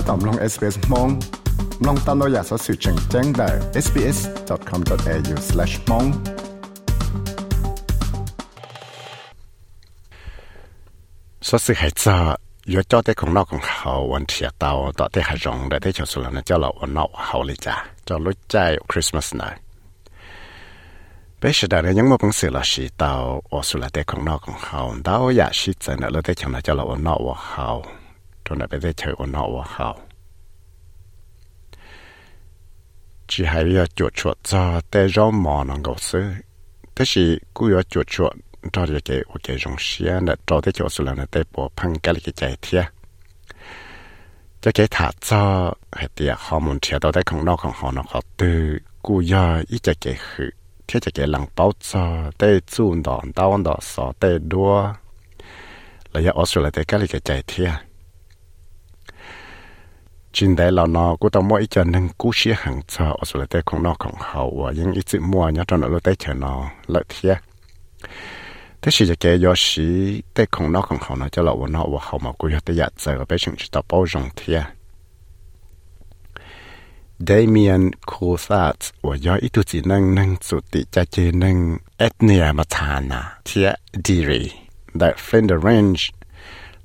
ถ้าตอมลง SBS มองลองตามเราอยากสอสื่อแจ้งแจ้งได้ sbs.com.au/mong สอสื่อให้จออยู่จอได้ของนอกของเขาวันเทียเตาต่อได้หายงได้ได้ชาวสุรนะเจ้าเราวันนอกเขาเลยจ้ะจอรู้ใจคริสต์มาสหน่อยเบสดาเนี่ยยังไม่เป็นสื่อละสีเตาอสุรได้ของนอกของเขาดาวอยากชิดใจนะเราได้ชนะเจ้าเราวันนอกว่าเขา จนได้ได้เจอวันนอกว่าเขา chỉ hay là chuột chuột cho để rau mò nó ngầu sư thế thì cú yo chuột chuột cho cái cái cái rong xia là cho cái chỗ số là để bỏ phăng cái cái chạy thia cho cái thả cho hay tiệt họ muốn chia到在空脑空好nó họ từ cú yo ít cái cái hư thế cái cái lăng bao cho để chủ đòn đào đòn sọ để đua là ya Australia để cái cái chạy thia chính đấy là nó cũng tao mỗi chân nên cú xía hàng chờ ở số lại không nó không hậu và những ít chữ mua nhá cho nó lúc tới chờ nó lợi thế thế thì cái do sĩ tới không nó không hậu nó cho là nó và hậu mà cũng tới giờ giờ ở bên chúng ta bao rộng thiệt Damien Coulthard ว่าย่อยอีตุจินังนังสุติจาเจนังเอทเนียมาทานาเทียดีรี that friend arrange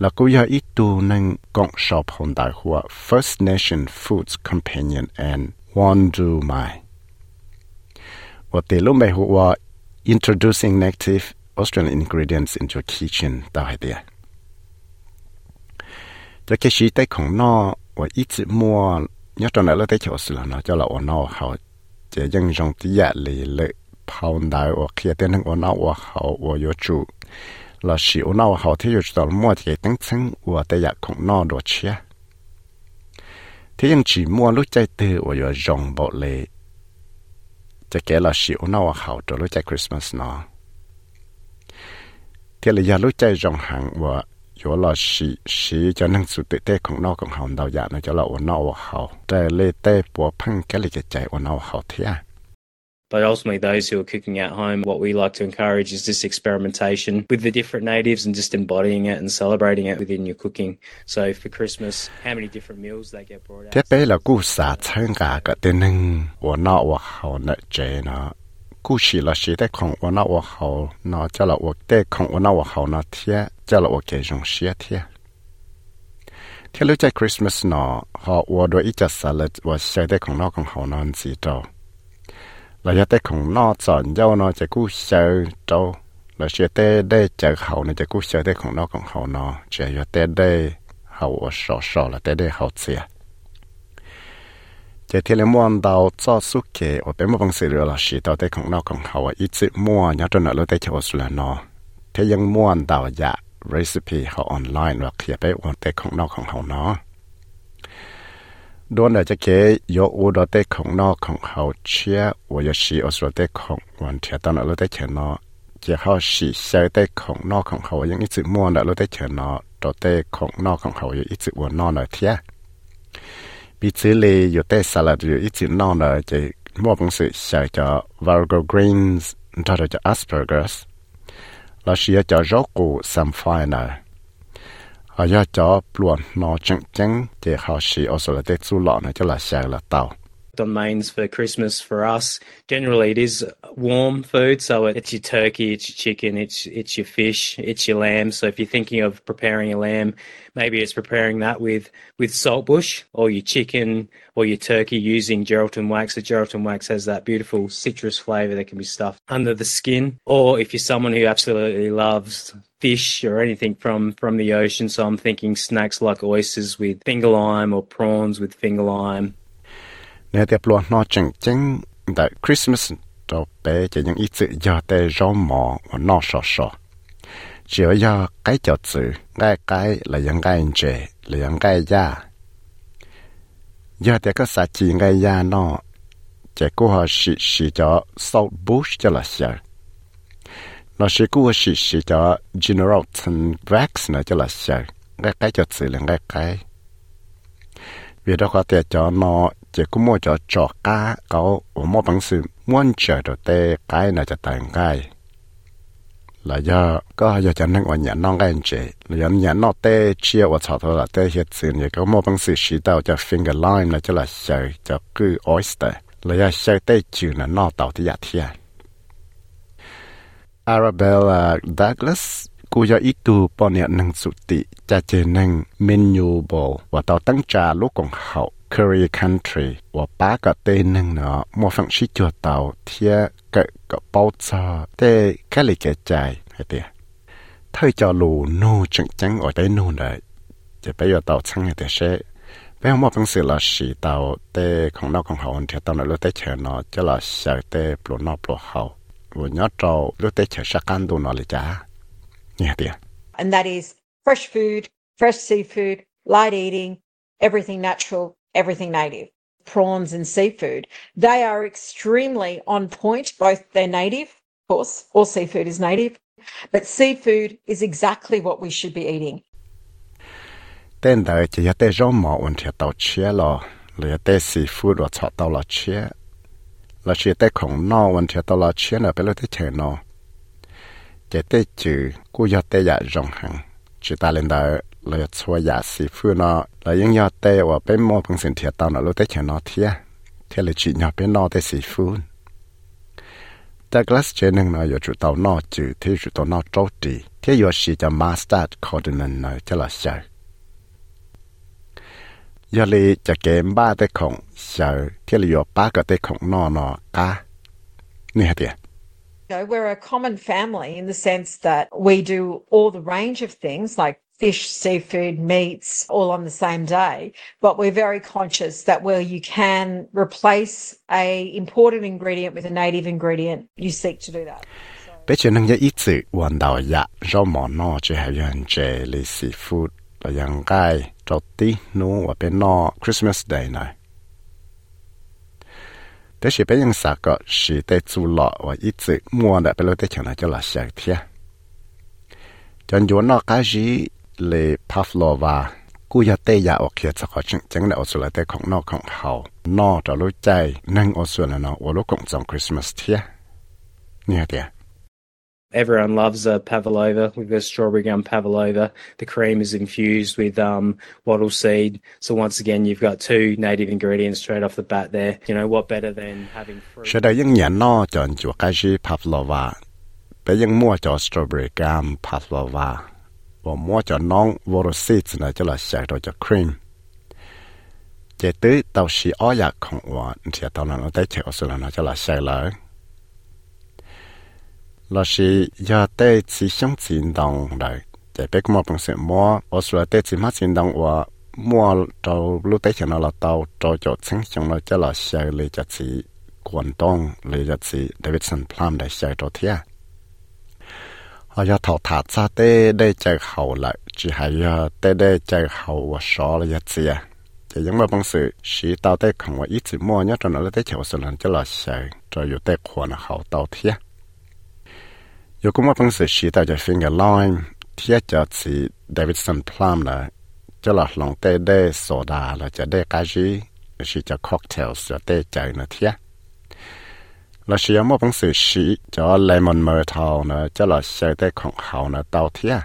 là cô ya ít tu nâng cộng shop hồn đại hùa First Nation Foods Companion and Wandu Mai. Và tế lúc mẹ hùa Introducing Native Australian Ingredients into your Kitchen tao hay địa. Cho cái sĩ tay khổng nó và ít chữ mua nhớ trong này là tay chỗ sự là nó cho là ổn nó hào chế dân dòng tí dạ lì lệ pound đại và kia tên nâng ổn nó và hậu và yếu chủ là chỉ ôn nào họ thấy được mua thì tăng chân và tây giặc không no đồ chia thế nhưng chỉ mua lúc chạy từ và giờ rồng bộ lệ จะแก่ลอชิวนาวาเขาตัวลุกใจคริสต์มาสเนาะเทเลยาลุกใจจงหังวัวโยเลอชิชีจะนั่งสุดเต้ของนอกของเขาดราอยากนาะจะเราอวนาวเขาแต่เล่เต้ปัวพังแกเลยใจอวนาวเขาเทีย But ultimately, those who are cooking at home, what we like to encourage is this experimentation with the different natives and just embodying it and celebrating it within your cooking. So for Christmas, how many different meals they get brought out. Sa chang ga ga wa na wa hao na na. Shi la shi kong wa na wa hao na cha la wa kong wa na wa hao na tia cha la wa ke jong shi tia. เราจะเต้ของนอสอนเจ้าเนาะจะกู้เชอเจ้าเราเชื่อเต้ได้เจอเขาเนี่ยจะกู้เชอได้ของนอของเขาเนาะเชื่อเต้ได้เขาสอสอแล้วเต้ได้เขาเสียจะเทเวมอนดาวจ้าสุเกอเต็มบังเรือเราชีตอเต้ของนอของเขาอีซึมัวยัดจนเราได้เชอสุลนาอเทยังม่วนดาวยะรีสิปีเขาออนไลน์เราเขียนไปวันเต้ของนอของเขาเนาะ ด้วนอาจจะเกยอูดอเตของนอกของเขาเชียวยชีอสวเตของวันเทียตอนเราได้เชนอเจ้าเขาสีเซเตของนอกของเขายังอิจิม่วนเราได้เชนอตอเตของนอกของเขายังอิจิวนนอนเทียปีซื้อเลยอยู่เตสลัดอยู่อิจินอนเลยจะมั่วบังสือเสียจะ Virgo Greens ถ้าเราจะ Asperger's เราเชียจะโรคกูซัมไฟน์ เขาย่จะปลวนนอจังจังเจเขาชีออสุรเตสู้ล่อนะจะละแชงละเตา tàu domains for Christmas for us. Generally, it is warm food, so it's your turkey, it's your chicken, it's it's your fish, it's your lamb. So if you're thinking of preparing a lamb, maybe it's preparing that with with saltbush, or your chicken, or your turkey using Geraldton wax. The Geraldton wax has that beautiful citrus flavour that can be stuffed under the skin. Or if you're someone who absolutely loves fish or anything from from the ocean, so I'm thinking snacks like oysters with finger lime or prawns with finger lime nè tiệp luôn nó chân chân, tại Christmas cho bé chỉ những ít chữ giờ tê rau mò và nó sọ sọ chỉ ở giờ cái chợ chữ cái cái là những cái chế là những cái da. Giờ tê có sa chỉ cái da nó chỉ có họ sĩ sĩ cho salt bush cho là sợ nó sử cô sĩ sĩ cho general vax nữa cho là sợ cái cái chợ chữ là cái cái. Vì đó có thể cho nó chỉ cũng mua cho cho cá có ở mua bằng sự muốn chờ được tê cái này cho tàn cái là do có giờ cho nên ở nhà non cái chế là do nhà nó tê chia ở chảo thôi là tê hiện sự như có một bằng sự chỉ đạo cho finger line là cho là sợi cho cứ oyster là do sợi tê chữ là nó tạo thì giả thiệt Arabella Douglas กูจะอีตูปอเนี่ยนังสุติจะเจนังเมนูบอว่าต่อตั้งจาลูกของเขา Korea country 我八个对能呢，莫放水脚到贴个个包车，对家里个在系的。thôi cho lù nô chẳng chẳng ở đây nô đấy chỉ bây giờ tàu chẳng hay thế sẽ bây giờ một phần sự là sĩ tàu tê không nó không hậu thì tàu nó lúc tê chờ nó cho là sợ tê blu nó blu hậu vừa nhớ trâu lúc tê chờ sắc ăn đồ nó là chả nghe tiền and that is fresh food fresh seafood light eating everything natural. everything native prawns and seafood. They are extremely on point, both they're native, of course, all seafood is native, but seafood is exactly what we should be eating. Then they just they rong mo un thia tao chia lo, le te seafood wa cha tao la chia. La chia te khong no un thia tao la chia na pe lo te che no. Che te chu ku ya te ya rong hang. Chi ta len da เลยช่วยยาสีฟืนอแล้วยังยอเตว่าเป็นมอพังสินเทียตอนเราได้เขียนนอเทียเทียเลยจีนอเป็นนอได้สีฟืนจากลาสเจนึงนออยู่จุดตอนอจืดที่จุดตอนอโจดีเทียอยู่สีจะมาสตาร์คอร์ดินันนอจะละเชยอเลยจะเกมบ้าได้ของเชอเทียเลยอป้าก็ได้ของนอนอกาเนี่ยเดีย You know, we're a common family in the sense that we do all the range of things like fish, seafood, meats all on the same day. But we're very conscious that where you can replace a imported ingredient with a native ingredient, you seek to do that. bây giờ nâng ít sự hoàn đảo dạ do mỏ nọ chỉ hay yên chế lì seafood và yên gai trâu tí nô và bên nọ Christmas Day này. Thế thì bên yên sạc có sĩ tế chú lọ và ít sự mua đã bên lô tế chẳng là cho là sạc thịa. Chẳng dùa nọ cái gì เลยพัฟโลวากูอยากเตยาออกเขียจะขอจึงจังในอสุลแต่ของนอกของเขานอกจะรู้ใจนั่งอสุลเนาะว่าลูกของจองคริสต์มาสเทียเนี่ยเดีย Everyone loves a pavlova. We've got strawberry gum pavlova. The cream is infused with um, wattle seed. So once again, you've got two native ingredients straight off the bat there. You know what better than having fruit? Sẽ đây những nhà nó chọn chuột cái gì pavlova. Bây giờ mua cho strawberry gum pavlova. Và mua cho nón non wattle seeds này cho là sẽ rồi cho cream. Chỉ tới tàu xì ó yạc không hòa, thì tàu nó tới chợ sự là nó cho là sẽ lợi là chỉ giờ tê chỉ sống chiến đồng đấy để biết mua bằng sự mua ở số tê chỉ mất chiến đồng và mua trâu lúc tết cho nó là tàu trâu cho chính trong nó cho là xe lấy cho chỉ quần đông lấy cho chỉ Davidson Plum để xe trâu thiệt อายาถอดถาดซาเต้ได้ใจเขาละจีหายาเต้ได้ใจเขาว่าสอละยาเสียจะยังมาบังสือสีเตาเต้ของว่าอีสิมัวเนี่ยตอนนั้นได้เขียวสลันจะหลอดใส่จะอยู่เต้ขวานเขาเตาเทียอยู่ก็มาบังสือสีเตาจะฟิงเกอร์ไลน์เทียจะสีเดวิดสันพลัมนะจะหลัดลงเต้ได้โซดาล้วจะได้กาจีสีจะค็อกเทลจะเต้ใจนะเทีย là sử dụng một bằng sử sĩ cho lấy một mờ thầu nữa cho là sợi tê khổng hậu nữa tàu thia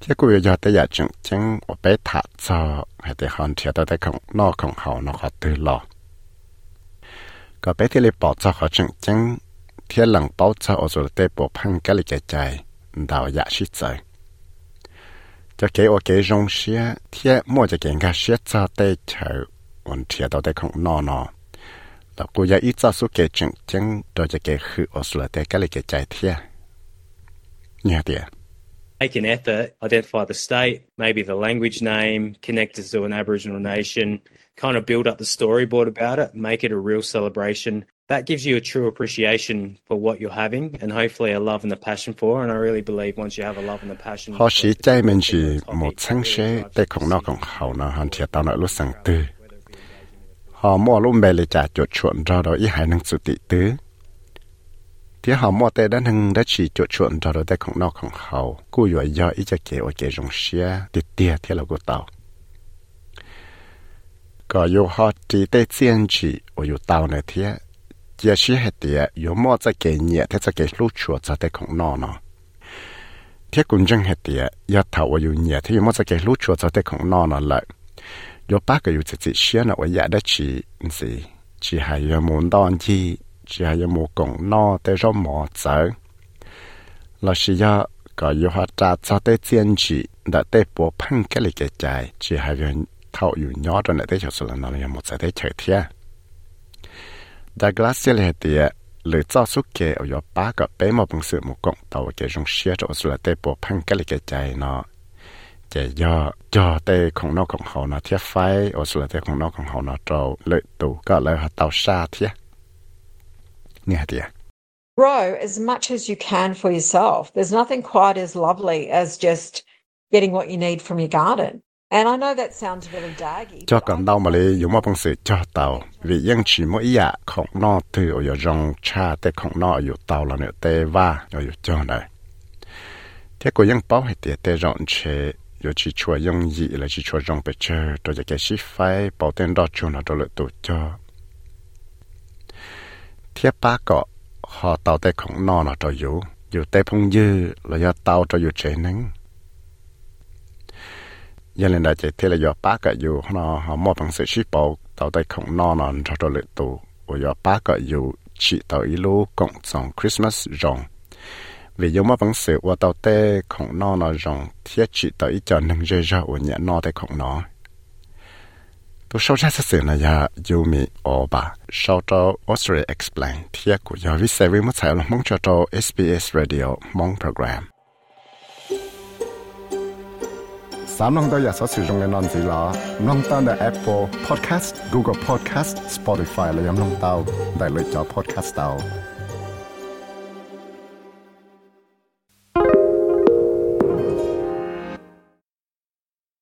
thế à. cô giờ tới giờ chứng chứng ở bé thả cho, hay để hoàn thiện tới khổng, nó khổng hậu nó khó từ lò có bé thì lấy bỏ cho khó chứng chứng thiên lần bảo cho ở chỗ tê bộ phăng cái lịch chạy đào dạ sĩ chạy cho kế ở kế rong xía thiên mua cho kế ngã xía cho tê chờ ổn thiệt ต่กูยาอีจ้าสุเกจึงจึงตัวจะเกคืออสุลเตก็เลยเกใจเทียเนี่ยเดีย Make an effort, identify the state, maybe the language name, connect us to an Aboriginal nation, kind of build up the storyboard about it, make it a real celebration. That gives you a true appreciation for what you're having and hopefully a love and a passion for. And I really believe once you have a love and a passion, เขาชี้ใจมันชีหมดทั้งเช่แต่ของนอกของเขาเนาะฮันเทียตอนนั้นรู้สังตือ หอมอลุ่มเบลจ่าจดชวนเราเราอีหายนังสุติตื้อที่หอมอเตด้านหนึ่งได้ฉีจดชวนเราเราได้ของนอกของเขากู้อยู่ย่ออีจะเกะโอเกี่งเชียติดเตี้ยที่เรากูเตาก็อยู่หอดจีเต้เซียนจีโออยู่เตาในเทียเจียชี้ให้เตียอยู่มอจะเกี่เนี่ยที่จะเกี่ลูกชัวจะได้ของนอกเนาะเทียกุญจังให้เตียยอดเถาอยู่เนี่ยที่อยู่มอจะเกี่ลูกชัวจะได้ของนอกนั่นแหละ And I know that sounds really daggy. cho cần đau mà lấy dùng một bằng sự cho tàu vì những chỉ mỗi dạ không nó từ ở trong cha tới không nó ở tàu là nữa tê va ở cho này thế có những bảo hệ tiệt tê rộng chế ở chỉ chùa dùng gì là chỉ chùa trong bề chơi rồi cái sĩ phải bảo tên đó chùa nó rồi tổ cho thế ba có họ tàu tê không nó nó rồiอยู่อยู่tê phong dư là tàu choอยู่chế nắng ยันเลยได้เจเทเลยอป้าก็อยู่เนาะหอมอบังเสชิป จะย่อจอเตของนอกของเขานาะเทียไฟโอสลเตของนอกของเขานาะเราเลยตูก็เลยเตาชาเทียเนี่ยเดีย Grow as much as you can for yourself. There's nothing quite as lovely as just getting what you need from your garden. And I know that sounds really daggy. จอกันดาวมาเลยอยู่มาปังสือจอเตาวิยังชิมอียะของนอถืออยู่จงชาแต่ของนออยู่เตาละเนี่ยเตว่าอยู่จอเลยเทียก็ยังเป้าให้เตเตรอนเช 有去 chua yong yi là chỉ chua rong bê chơ tôi giờ cái xí phái bảo tên đó chua nó đó lợi tổ cho thiết ba cọ họ tàu tay khổng nọ nó cho yếu yếu tay phong dư là do tàu cho yếu chế nắng giờ lên đại chạy thế là do ba cọ yếu nó họ mua bằng sự xí bảo tàu tay khổng nọ nó cho đó lợi tổ và do ba cọ yếu chỉ tàu ý lô cộng song Christmas rong vì giống mà vẫn sự và tàu tê, khổng nó nó rằng thiết chỉ tới cho nâng dây ra của nhẹ nó tê khổng nó. Tôi sau ra sự này mi Yumi Oba sau cho Australia explain, thiết của giáo viên sẽ với một sai lầm mong cho cho SBS Radio mong program. Xảm nông tôi đã sử dụng nghe non gì đó nông tôi là Apple Podcast, Google Podcast, Spotify và nông tôi để lựa chọn Podcast เตา